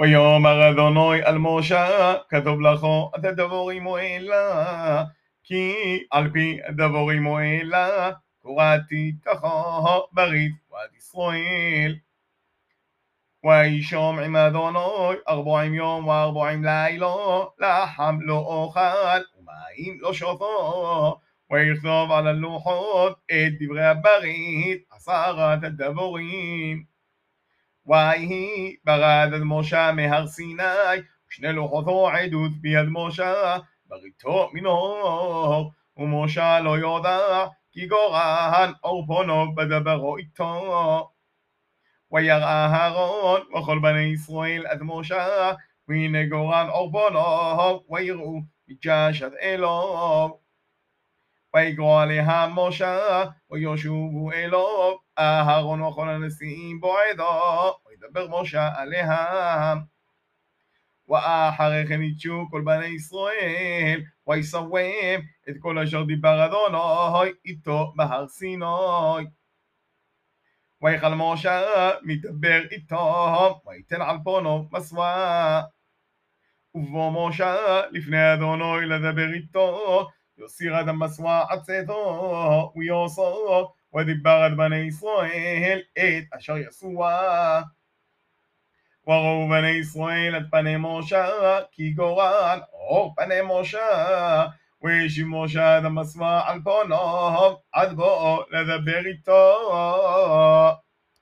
ויאמר אדוני על משה, כתוב לכו את הדבורים מועילה, כי על פי דבורים מועילה, קוראתי ככה ברית ועד ישראל. וישום עם אדוני ארבעים יום וארבעים לילה, לחם לא אוכל ומים לא שותו, ויכתוב על הלוחות את דברי הברית, עשרת הדבורים. ויהי ברד עד משה מהר סיני, ושני לוחותו עדות ביד משה, בריתו מנור, ומשה לא יודע, כי גורן אור פונו בדברו איתו. וירא אהרון וכל בני ישראל עד משה, והנה גורן אור פונו, ויראו בג'שת אלוהו. ויגרוע עליהם משה, ויושובו אלוהו, אהרון וכל הנשיאים בועדו, וידבר משה עליהם. ואחרי כן ידשו כל בני ישראל, ויסובם את כל אשר דיבר אדוני איתו בהר סיני. ויכל משה מדבר איתו, ויתן על פונו מסווה. ובוא משה לפני אדוני לדבר איתו, יוסיר אדם מסווה עצתו, ויוסו, ודיבר עד בני ישראל את אשר יסוע. וראו בני ישראל את פני משה, כי גורל אור פני משה, וישיב משה עד המסווה על פונו, עד בואו לדבר איתו.